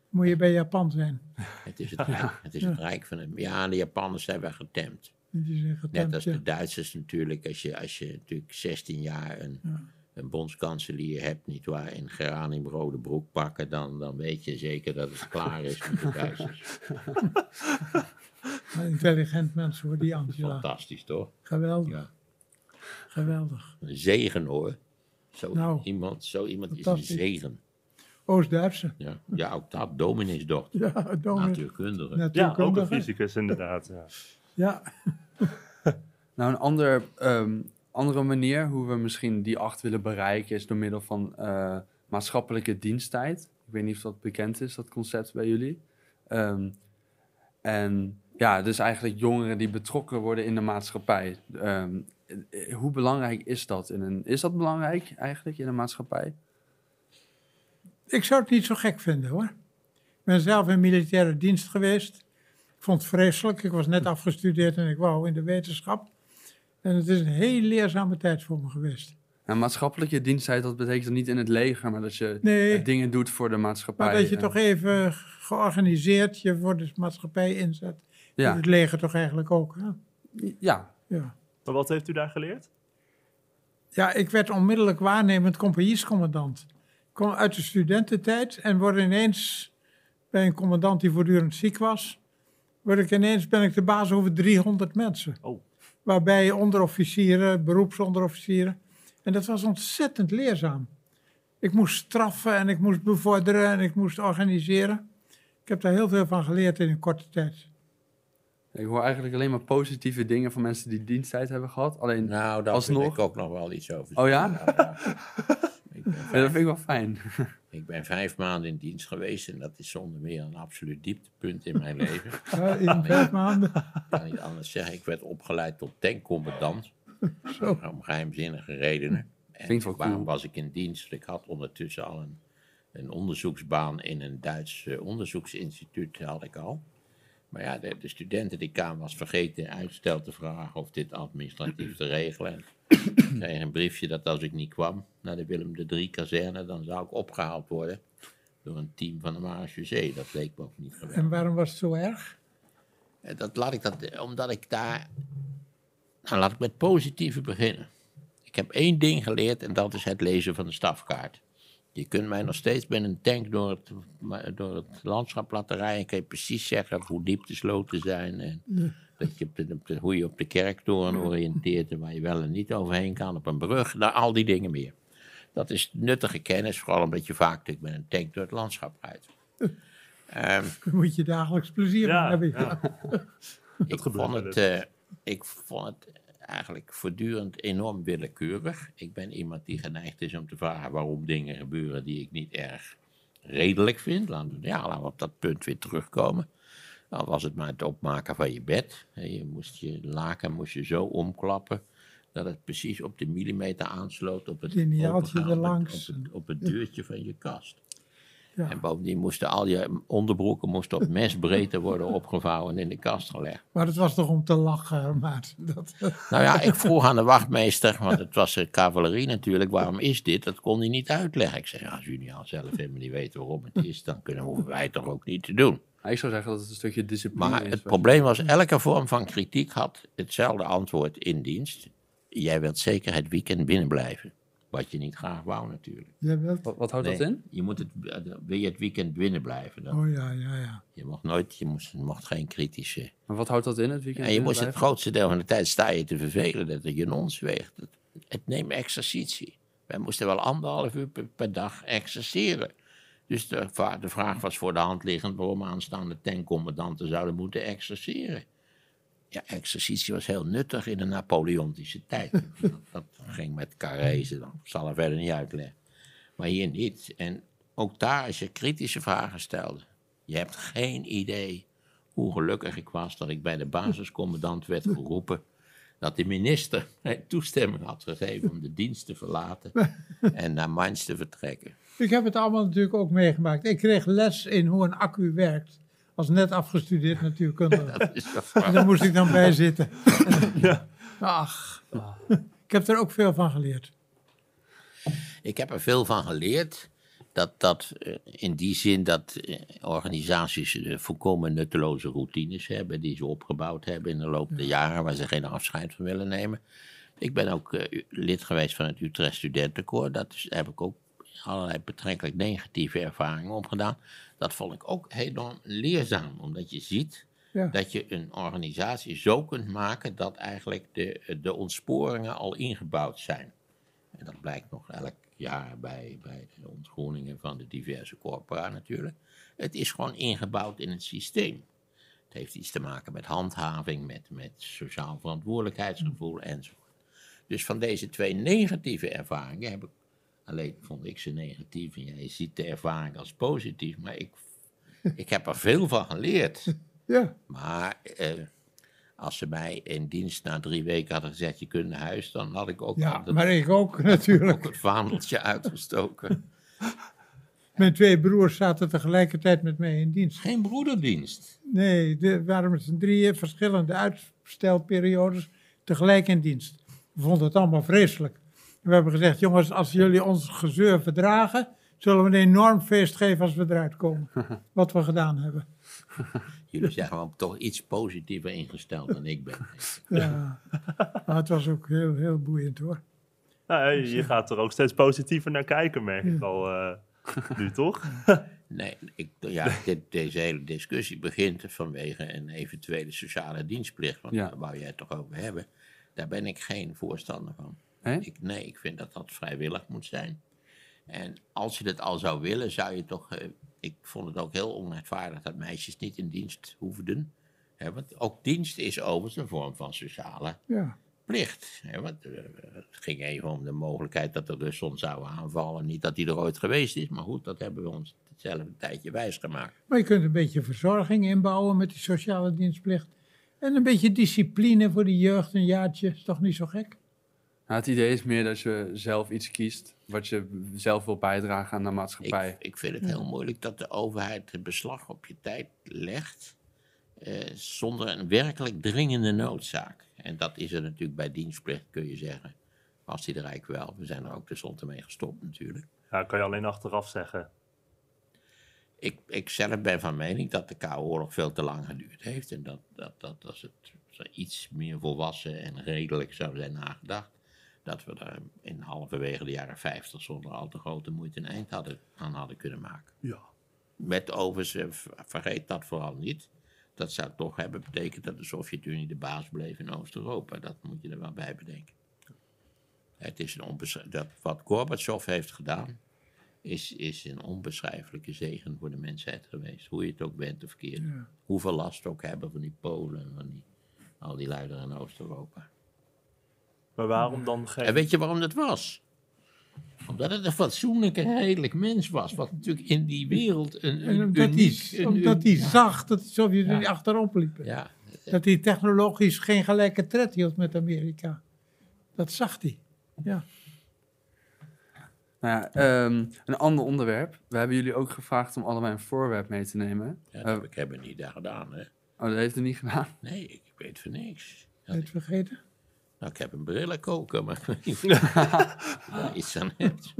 moet je bij Japan zijn. het is het, rijk, het, is het rijk van het. Ja, de Japanners zijn wel getemd. Net als ja. de Duitsers natuurlijk. Als je, als je natuurlijk 16 jaar een, een bondskanselier hebt, nietwaar, in Geranium rode broek pakken, dan, dan weet je zeker dat het klaar is met de Duitsers. Een intelligent mens hoor, die Angela. Fantastisch, toch? Geweldig, Ja. geweldig. Een zegen hoor. Zo, Nou, iemand, zo iemand is een zegen. Oost-Duitse. Ja, ja ook dat, domineesdochter. Ja, dominee. Natuurkundige. Ja, ook een Natuurkundige. fysicus inderdaad. Ja. Ja, Nou, een ander, ehm, andere manier hoe we misschien die acht willen bereiken is door middel van eh, maatschappelijke diensttijd. Ik weet niet of dat bekend is, dat concept bij jullie. Ehm, en ja, dus eigenlijk jongeren die betrokken worden in de maatschappij. Ehm, eh, hoe belangrijk is dat? In een, is dat belangrijk eigenlijk in een maatschappij? ik zou het niet zo gek vinden hoor. Ik ben zelf in militaire dienst geweest. Ik vond het vreselijk. Ik was net afgestudeerd en ik wou in de wetenschap. En het is een heel leerzame tijd voor me geweest. Nou, maatschappelijke diensttijd, dat betekent niet in het leger, maar dat je Nee. eh, dingen doet voor de maatschappij. Maar dat je eh. toch even georganiseerd je voor de maatschappij inzet. Ja. Het leger toch eigenlijk ook. Hè? Ja, Ja. Maar wat heeft u daar geleerd? ja, ik werd onmiddellijk waarnemend compagniescommandant. Ik kom uit de studententijd en word ineens bij een commandant die voortdurend ziek was. Word ik ineens ben ik de baas over 300 mensen. Oh. Waarbij onderofficieren, beroepsonderofficieren. En dat was ontzettend leerzaam. Ik moest straffen en ik moest bevorderen en ik moest organiseren. Ik heb daar heel veel van geleerd in een korte tijd. Ik hoor eigenlijk alleen maar positieve dingen van mensen die diensttijd hebben gehad. Alleen, Nou, daar Alsnog? ik ook nog wel iets over oh ja? Ik ben, ja? Dat vind ik wel fijn. ik ben vijf maanden in dienst geweest en dat is zonder meer een absoluut dieptepunt in mijn leven. Ja, in vijf maanden. Ik kan niet anders zeggen. Ik werd opgeleid tot tankcommandant. Zo. Om geheimzinnige redenen. En waarom cool. was ik in dienst? Ik had ondertussen al een, een onderzoeksbaan in een Duits eh, onderzoeksinstituut. Had ik al. Maar ja, de, de studentendekaan was vergeten uitstel te vragen of dit administratief te regelen. Ik kreeg een briefje dat als ik niet kwam naar de Willem de kazerne, dan zou ik opgehaald worden door een team van de marechaussee. Dat leek me ook niet geweldig. En waarom was het zo erg? Eh, Dat laat ik dat, omdat ik daar. Nou, laat ik met positieve beginnen. Ik heb één ding geleerd en dat is het lezen van de stafkaart. Je kunt mij nog steeds met een tank door het, door het landschap laten rijden. En kan je precies zeggen hoe diep de sloten zijn. En dat je op de, op de- hoe je op de kerktoren oriënteert en waar je wel en niet overheen kan. Op een brug, nou, al die dingen meer. Dat is nuttige kennis, vooral omdat je vaak natuurlijk met een tank door het landschap rijdt. Ehm, Daar moet je dagelijks plezier Ja, hebben. ja. ik vond, het, eh, ik vond het eigenlijk voortdurend enorm willekeurig. Ik ben iemand die geneigd is om te vragen waarom dingen gebeuren die ik niet erg redelijk vind. Laten we, ja, laten we op dat punt weer terugkomen. Al was het maar het opmaken van je bed. Je moest je laken moest je zo omklappen dat het precies op de millimeter aansloot op het. Op het, op het deurtje van je kast. Ja. En bovendien moesten al je onderbroeken moesten op mesbreedte worden opgevouwen en in de kast gelegd. Maar het was toch om te lachen, maat. Dat, Nou ja, ik vroeg aan de wachtmeester, want het was de cavalerie natuurlijk, waarom is dit? Dat kon hij niet uitleggen. Ik zei, ja, als jullie al zelf helemaal niet weten waarom het is, dan kunnen we wij toch ook niet te doen. Ik zou zeggen dat het een stukje discipline Maar is. het probleem was, elke vorm van kritiek had hetzelfde antwoord in dienst. Jij wilt zeker het weekend binnenblijven. Wat je niet graag wou natuurlijk. wilt? Wat, wat houdt Nee, dat in? Je moet het, wil je het weekend binnenblijven. Dan. Oh ja, ja, ja. Je mocht nooit, je moest, je mocht geen kritische Maar wat houdt dat in het weekend? En je moest het grootste deel van de tijd sta je te vervelen dat het je ons weegt. Het, het neemt exercitie. Wij moesten wel anderhalf uur per, per dag exerceren. Dus de vraag was voor de hand liggend waarom aanstaande tankcommandanten zouden moeten exerceren. Ja, exercitie was heel nuttig in de Napoleontische tijd. dat, ging met carrezen, dat zal er verder niet uitleggen. Maar hier niet. En ook daar, als je kritische vragen stelde, je hebt geen idee hoe gelukkig ik was dat ik bij de basiscommandant werd geroepen. Dat de minister mij toestemming had gegeven om de dienst te verlaten en naar Mainz te vertrekken. Ik heb het allemaal natuurlijk ook meegemaakt. Ik kreeg les in hoe een accu werkt. Als net afgestudeerd natuurkundige. En waar. daar moest ik dan bij zitten. Ach, ik heb er ook veel van geleerd. Ik heb er veel van geleerd. Dat, dat eh, in die zin dat eh, organisaties eh, volkomen nutteloze routines hebben. die ze opgebouwd hebben in de loop der jaren. waar ze geen afscheid van willen nemen. Ik ben ook lid geweest van het Utrecht Studentenkoor. Dat is, daar heb ik ook allerlei betrekkelijk negatieve ervaringen opgedaan. Dat vond ik ook enorm leerzaam. Omdat je ziet Ja. dat je een organisatie zo kunt maken. dat eigenlijk de, de ontsporingen al ingebouwd zijn. En dat blijkt nog elk jaar bij, bij de ontgroeningen van de diverse corpora natuurlijk. Het is gewoon ingebouwd in het systeem. Het heeft iets te maken met handhaving, met, met sociaal verantwoordelijkheidsgevoel enzovoort. Dus van deze twee negatieve ervaringen heb ik, alleen vond ik ze negatief en jij ziet de ervaring als positief, maar ik, ik heb er veel van geleerd. Ja, Maar eh, als ze mij in dienst na drie weken hadden gezegd, je kunt naar huis, dan had ik ook ja maar ik ook ook natuurlijk. het vaandeltje uitgestoken. Mijn twee broers zaten tegelijkertijd met mij in dienst. Geen broederdienst. Nee, er waren met z'n drieën verschillende uitstelperiodes tegelijk in dienst. We vonden het allemaal vreselijk. We hebben gezegd, jongens, als jullie ons gezeur verdragen, zullen we een enorm feest geven als we eruit komen. Wat we gedaan hebben. Jullie zijn gewoon toch iets positiever ingesteld dan ik ben. Ja. Maar het was ook heel, heel boeiend hoor. Nou, je, je gaat er ook steeds positiever naar kijken, merk ik al eh, nu, toch? Nee, ik, ja, dit, deze hele discussie begint vanwege een eventuele sociale dienstplicht. Want Ja. daar wou jij het toch over hebben. Daar ben ik geen voorstander van. Ik, nee, ik vind dat dat vrijwillig moet zijn. En als je dat al zou willen, zou je toch. eh, ik vond het ook heel onrechtvaardig dat meisjes niet in dienst hoefden. Hè, want ook dienst is overigens een vorm van sociale Ja, plicht. Hè, want, eh, het ging even om de mogelijkheid dat de Russen ons zouden aanvallen. Niet dat die er ooit geweest is, maar goed, dat hebben we ons hetzelfde tijdje wijsgemaakt. maar je kunt een beetje verzorging inbouwen met die sociale dienstplicht. En een beetje discipline voor de jeugd, een jaartje, is toch niet zo gek? Nou, het idee is meer dat je zelf iets kiest wat je zelf wil bijdragen aan de maatschappij. Ik, ik vind het heel moeilijk dat de overheid het beslag op je tijd legt. eh, zonder een werkelijk dringende noodzaak. En dat is er natuurlijk bij dienstplicht, kun je zeggen. Was die er eigenlijk wel. We zijn er ook tenslotte mee gestopt natuurlijk. Ja, kan je alleen achteraf zeggen. Ik, ik zelf ben van mening dat de Koude Oorlog veel te lang geduurd heeft. En dat, dat, dat als het iets meer volwassen en redelijk zou zijn nagedacht. Dat we er in halverwege de jaren 50 zonder al te grote moeite een eind hadden, aan hadden kunnen maken. Ja. Met overigens, eh, vergeet dat vooral niet. Dat zou toch hebben betekend dat de Sovjet-Unie de baas bleef in Oost-Europa. Dat moet je er wel bij bedenken. Het is een onbesch- dat wat Gorbachev heeft gedaan, is, is een onbeschrijfelijke zegen voor de mensheid geweest. Hoe je het ook bent of keert. Ja. Hoeveel last ook hebben van die Polen en van die, al die luideren in Oost-Europa. Maar waarom dan geen... En weet je waarom dat was? Omdat het een fatsoenlijk en redelijk mens was. Wat natuurlijk in die wereld een, En een omdat uniek... hij, een omdat hij zag dat de Sovjet-Unie achterop liepen. Ja, Dat hij technologisch geen gelijke tred hield met Amerika. Dat zag hij. Ja. Nou ja, ehm, een ander onderwerp. We hebben jullie ook gevraagd om allebei een voorwerp mee te nemen. ja dat Eh, heb ik heb het niet daar gedaan, hè. oh, dat heeft het niet gedaan. Nee, ik weet van niks. Je het vergeten? Nou, ik heb een brillenkoker, maar ik weet niet of je daar iets aan hebt.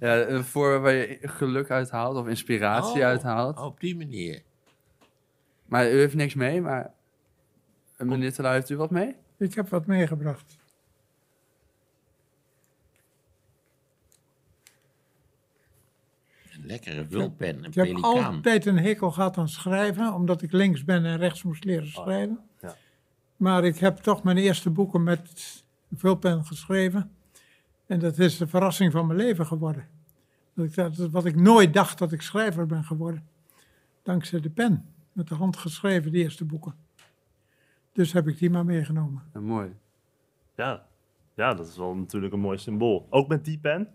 Ja, een voorwerp waar je geluk uit haalt of inspiratie Oh, uit haalt. Op die manier. Maar u heeft niks mee, maar... Meneer Terlouw, heeft u wat mee? Ik heb wat meegebracht. Een lekkere vulpen, een Ik heb pelikaan. altijd een hekel gehad aan schrijven, omdat ik links ben en rechts moest leren schrijven. Maar ik heb toch mijn eerste boeken met vulpen geschreven. En dat is de verrassing van mijn leven geworden. Dat ik, dat, wat ik nooit dacht dat ik schrijver ben geworden. Dankzij de pen. Met de hand geschreven, de eerste boeken. Dus heb ik die maar meegenomen. Ja, mooi. Ja. ja, dat is wel natuurlijk een mooi symbool. Ook met die pen?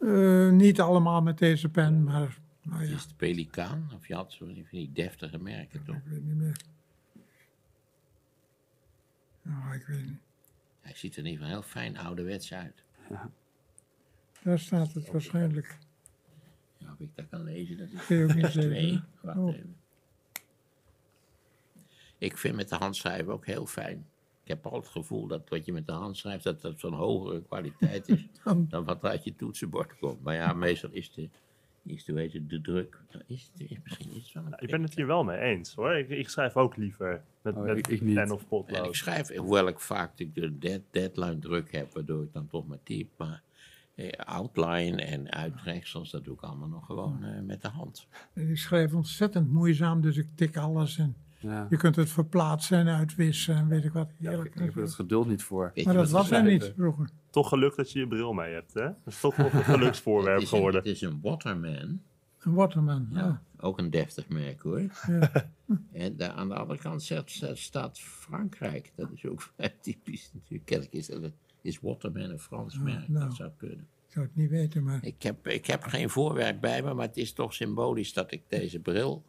Eh, niet allemaal met deze pen, maar nou ja, Is het Pelikaan? Of je had zo van die deftige merken toch? ik weet niet meer. Nou, ik weet niet. Hij ziet er in ieder geval heel fijn ouderwets uit. Daar staat het waarschijnlijk. Ja, of ik dat kan lezen, dat is ook niet twee. Wacht Oh. even. Ik vind met de hand schrijven ook heel fijn. Ik heb al het gevoel dat wat je met de hand schrijft, dat dat van hogere kwaliteit is Dan- dan wat uit je toetsenbord komt. Maar ja, meestal is de, is heet het, de druk, is, misschien iets van een Ik ben het hier wel mee eens hoor. Ik, ik schrijf ook liever met, Oh, met ik- pen of En ik potlood. schrijf, hoewel ik vaak de- de dead, deadline druk heb, waardoor ik dan toch maar typ. Maar eh, outline en uitrechtsels, dat doe ik allemaal nog gewoon eh, met de hand. Ik schrijf ontzettend moeizaam, dus ik tik alles en Ja. je kunt het verplaatsen en uitwissen en weet ik wat. Ik, Heerlijk. ik heb er het geduld niet voor. Maar dat was er niet vroeger. Toch geluk dat je je bril mee hebt, hè? Dat is toch nog een geluksvoorwerp Het is een- geworden. Het is een Waterman. Een waterman. Ja, Ja. ook een deftig merk hoor. Ja. En daar aan de andere kant staat, Frankrijk. Dat is ook vrij typisch natuurlijk. Kennelijk is, dat, is Waterman een Frans merk. nou. Dat zou kunnen. Ik zou het niet weten, maar Ik heb, ik heb geen voorwerp bij me, maar het is toch symbolisch dat ik deze bril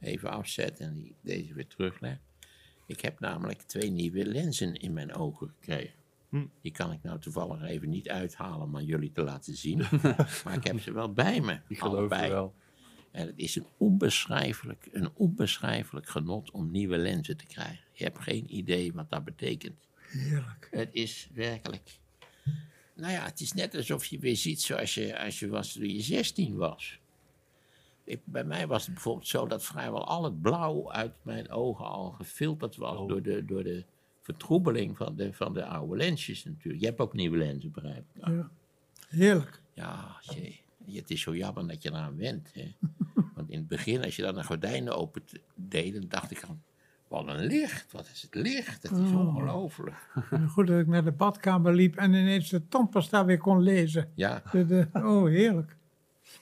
even afzet en die, deze weer terugleg. Ik heb namelijk twee nieuwe lenzen in mijn ogen gekregen. Hm. Die kan ik nou toevallig even niet uithalen om aan jullie te laten zien. maar ik heb ze wel bij me. Ik geloof je wel. En het is een onbeschrijfelijk, een onbeschrijfelijk genot om nieuwe lenzen te krijgen. Je hebt geen idee wat dat betekent. heerlijk. Het is werkelijk. Nou ja, het is net alsof je weer ziet zoals je, als je was toen je 16 was. Ik, bij mij was het bijvoorbeeld zo dat vrijwel al het blauw uit mijn ogen al gefilterd was Oh. door, de, door de vertroebeling van de, van de oude lensjes natuurlijk. Je hebt ook nieuwe lenzen, begrijp ik. Ja. Heerlijk. Ja, jee. Het is zo jammer dat je eraan went. Hè? Want in het begin, als je dan de gordijnen open deed, dan dacht ik aan... Wat een licht, wat is het licht? Het is Oh. ongelooflijk. Goed dat ik naar de badkamer liep en ineens de tandpasta weer kon lezen. Ja, De, de, oh, heerlijk.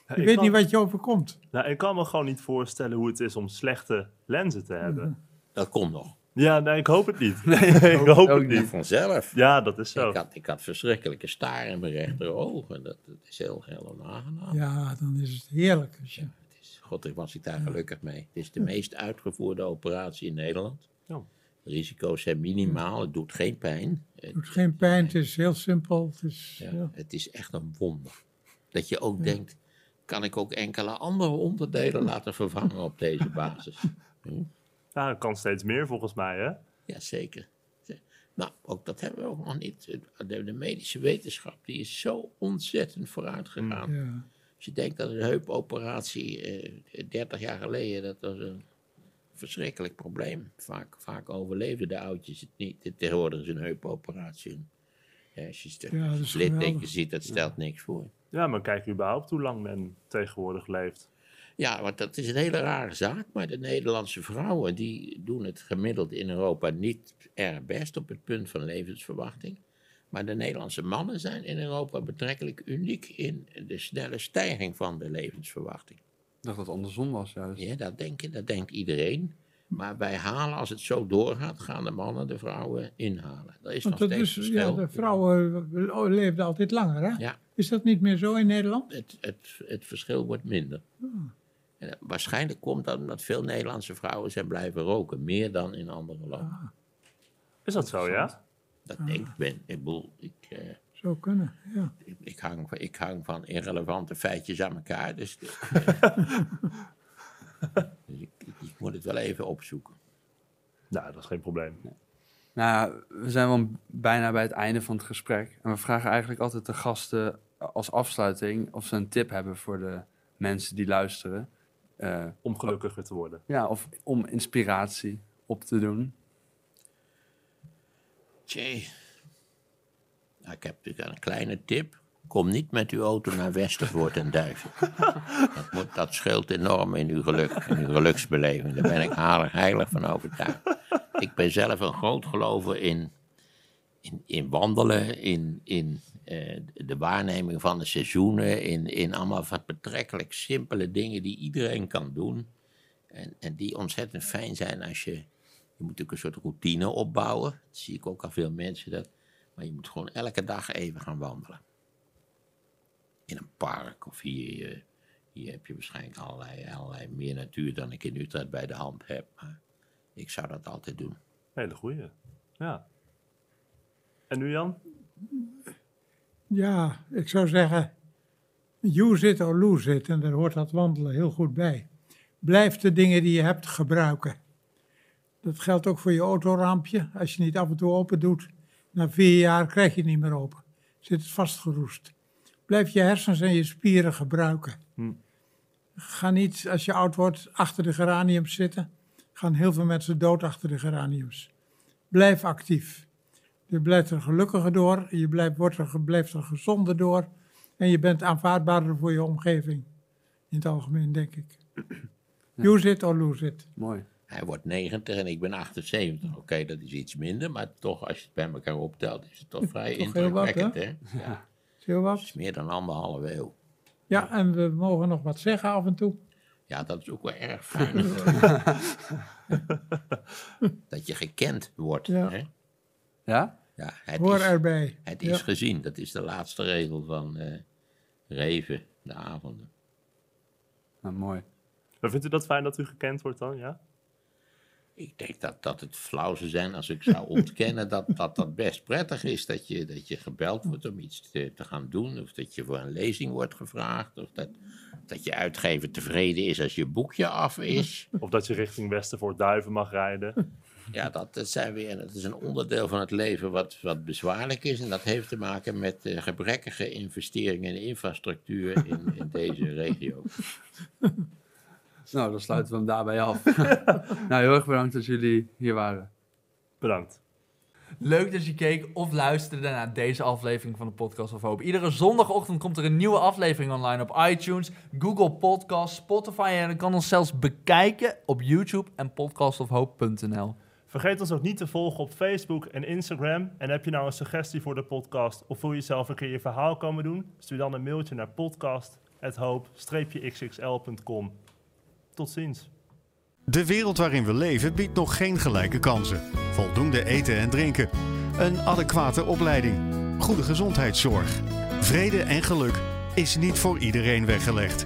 Ik weet kan- niet wat je overkomt. Nou, ik kan me gewoon niet voorstellen hoe het is om slechte lenzen te hebben. Mhm. dat komt nog. Ja, nee, ik hoop het niet. Nee, ik hoop het niet. niet. Vanzelf. Ja, dat is zo. Ik had, ik had verschrikkelijke staar in mijn rechterogen. Dat, dat is heel, heel onaangenaam. Ja, dan is het heerlijk. Als je, Het is, God, was ik daar gelukkig mee. Het is de meest uitgevoerde operatie in Nederland. Ja. De risico's zijn minimaal, het doet geen pijn. Het, doet geen pijn, het is heel simpel. Het is, ja, ja. het is echt een wonder. Dat je ook denkt, kan ik ook enkele andere onderdelen laten vervangen op deze basis? Hm? Ja, dat kan steeds meer volgens mij, hè? Jazeker. Nou, ook dat hebben we ook nog niet. De, medische wetenschap die is zo ontzettend vooruit gegaan. Ja. Als je denkt dat een heupoperatie eh, 30 jaar geleden, dat was een verschrikkelijk probleem. Vaak, vaak overleefden de oudjes het niet. Tegenwoordig is een heupoperatie. Ja, als je Ja, litteken geweldig. ziet, dat stelt niks voor. Ja, maar kijk überhaupt hoe lang men tegenwoordig leeft. Ja, want dat is een hele rare zaak. Maar de Nederlandse vrouwen die doen het gemiddeld in Europa niet erg best op het punt van levensverwachting. Maar de Nederlandse mannen zijn in Europa betrekkelijk uniek in de snelle stijging van de levensverwachting. Ik dacht dat het andersom was juist. Ja, dat, denken, dat denkt iedereen. Maar wij halen, als het zo doorgaat, gaan de mannen de vrouwen inhalen. Dat is Want nog dat steeds ja, de vrouwen eh, leefden altijd langer, hè? Ja, Is dat niet meer zo in Nederland? het, het, het verschil wordt minder. En eh, waarschijnlijk komt dat omdat veel Nederlandse vrouwen zijn blijven roken. Meer dan in andere landen. Is dat zo, ja? Dat denk ik ben. Ik bedoel, ik, eh, Zou kunnen, ja. ik, ik hang, van- ik hang van irrelevante feitjes aan elkaar. Dus, dus, dus ik, ik, ik moet het wel even opzoeken. Nou, dat is geen probleem. Nou, we zijn wel bijna bij het einde van het gesprek. En we vragen eigenlijk altijd de gasten als afsluiting of ze een tip hebben voor de mensen die luisteren. Eh, Om gelukkiger te worden. ja, of om inspiratie op te doen. Tjee. Nou, ik heb natuurlijk een kleine tip. Kom niet met uw auto naar Westervoort en Duiven. Dat, moet, dat scheelt enorm in uw geluk, in uw geluksbeleving. Daar ben ik heilig, heilig van overtuigd. Ik ben zelf een groot gelover in, in, in wandelen, in, in, de waarneming van de seizoenen, in, in allemaal wat betrekkelijk simpele dingen die iedereen kan doen. En, en die ontzettend fijn zijn als je, je moet natuurlijk een soort routine opbouwen. Dat zie ik ook aan veel mensen, dat, maar je moet gewoon elke dag even gaan wandelen. In een park of hier, eh, hier heb je waarschijnlijk allerlei, allerlei meer natuur dan ik in Utrecht bij de hand heb. Maar ik zou dat altijd doen. Hele goeie. Ja. En nu Jan? Ja, ik zou zeggen, use it or lose it. En daar hoort dat wandelen heel goed bij. Blijf de dingen die je hebt gebruiken. Dat geldt ook voor je autorampje. Als je niet af en toe open doet, na vier jaar krijg je het niet meer open. Zit het vastgeroest. Blijf je hersens en je spieren gebruiken. Hm. Ga niet, als je oud wordt, achter de geraniums zitten. Gaan heel veel mensen dood achter de geraniums. Blijf actief. Je blijft er gelukkiger door, je blijft, wordt er, blijft er gezonder door en je bent aanvaardbaarder voor je omgeving. In het algemeen, denk ik. Use it or lose it. Mooi. Hij wordt 90 en ik ben 78. Oké, dat is iets minder, maar toch, als je het bij elkaar optelt, is het toch vrij Toch heel wat, hè? Ja, Zie je het wat? is meer dan anderhalve eeuw. Ja, en we mogen nog wat zeggen af en toe. Ja, dat is ook wel erg fijn. dat je gekend wordt. Ja. Hè? Ja? Ja, het Hoor is, erbij. het is Ja. gezien. Dat is de laatste regel van eh Reven, de avonden. Nou, mooi. Maar vindt u dat fijn dat u gekend wordt dan? Ja? Ik denk dat, dat het flauw zou zijn als ik zou ontkennen dat, dat dat best prettig is. Dat je, dat je gebeld wordt om iets te, te gaan doen. Of dat je voor een lezing wordt gevraagd. Of dat, dat je uitgever tevreden is als je boekje af is. Of dat je richting Westervoort Duiven mag rijden? Ja, dat, dat, zijn weer, dat is een onderdeel van het leven wat, wat bezwaarlijk is. En dat heeft te maken met eh, gebrekkige investeringen in infrastructuur in, in deze regio. Nou, dan sluiten we hem daarbij af. nou, heel erg bedankt dat jullie hier waren. Bedankt. Leuk dat je keek of luisterde naar deze aflevering van de Podcast of Hoop. Iedere zondagochtend komt er een nieuwe aflevering online op iTunes, Google Podcasts, Spotify en je kan ons zelfs bekijken op YouTube en podcastofhoop.nl. Vergeet ons ook niet te volgen op Facebook en Instagram. En heb je nou een suggestie voor de podcast of wil je zelf een keer je verhaal komen doen? Stuur dan een mailtje naar podcast.hoop-xxl.com. Tot ziens. De wereld waarin we leven biedt nog geen gelijke kansen. Voldoende eten en drinken. Een adequate opleiding. Goede gezondheidszorg. Vrede en geluk is niet voor iedereen weggelegd.